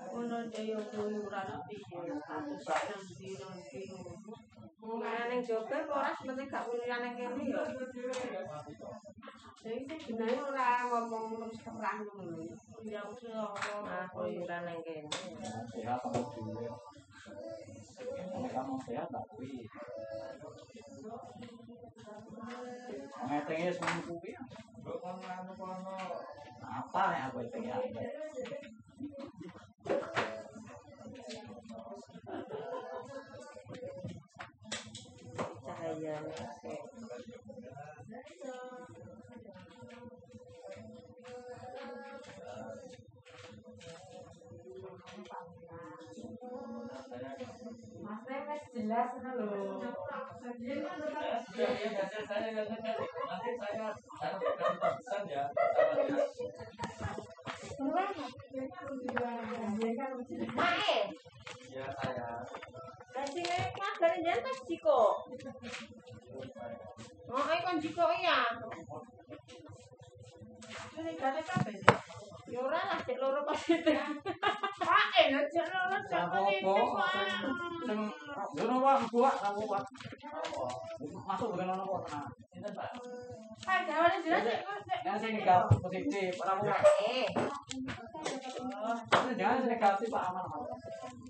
Dhewe kuyuran piye status nang ning ora seperti gak kuliah ning kene ya. Jadi sih jenenge ora ngomong terus terang ngono. Ya wis kuliah ning kene. Sehat sama duwe. Nek kamu sehat tak kuwi. Ngetenge semua kuwi. Apa nek aku iya Mas masih jelas kan loh. saya saya saya saya. Saya saya ya. saya saya saya Ya. Saya. Kasih mereka saya saya Oh, ae kon jiko ya. Ini gane kabeh. Ya ora lah cek loro positif. Pak enak jek loro Apa-apa sing ngono wae buak kamu wae. Masuk bukan ono kok tenang. Sinten, Pak? Pak gawane jelas kok sik. Yang sing negatif positif, ora apa. Eh, Jangan sing negatif Pak aman. Pak.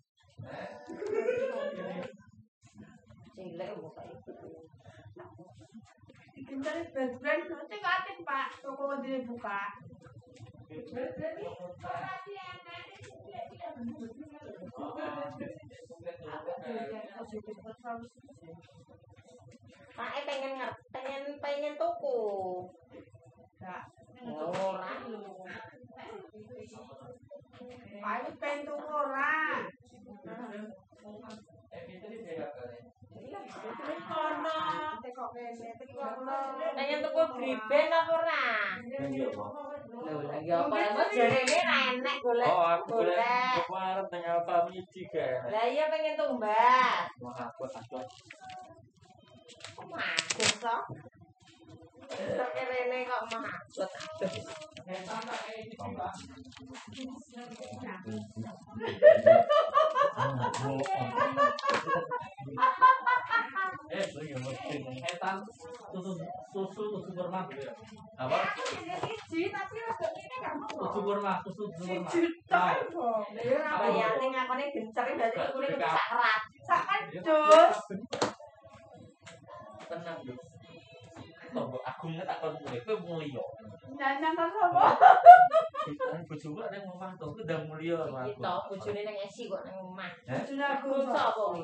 Dicenteri brand nanti atin Pak, toko ndine buka. Pak eh pengen nger, pengen pengen tuku. Enggak. Ora. Pak pengen tuku ora. Pengen tuku briben apa ora? Lho, lagi apa kok jarene ra enek golek. Oh aku boleh. golek. Aku arep nang apa miji kan. Lah iya pengen tumbas. Wah aku aku. Magus rene kok magus. Eh, susu susu susu kurma. Apa? Aku jadi siji, tapi rada ini gak mau. Susu kurma, susu kurma. Siji tok kok. Ya ora apa. Bayangke ngakone gencer berarti kulit sak rat. Sak kan dus. Tenang, Duk. Tombol agungnya tak kon kuwi, kowe mulya. Nyanyian ta sapa? Kita bojoku ada yang ngomong tuh, itu udah mulia sama aku. Gitu, bojone nang esi kok nang omah. Bojone Aku sapa kuwi?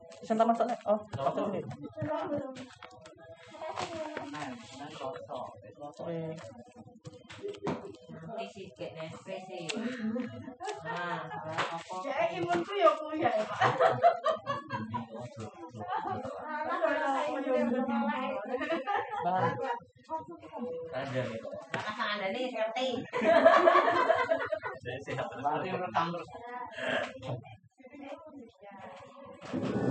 sebentar masuk nih. Oh, Anda nih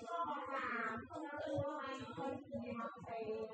好吧，后面的时候还可以。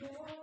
Yeah.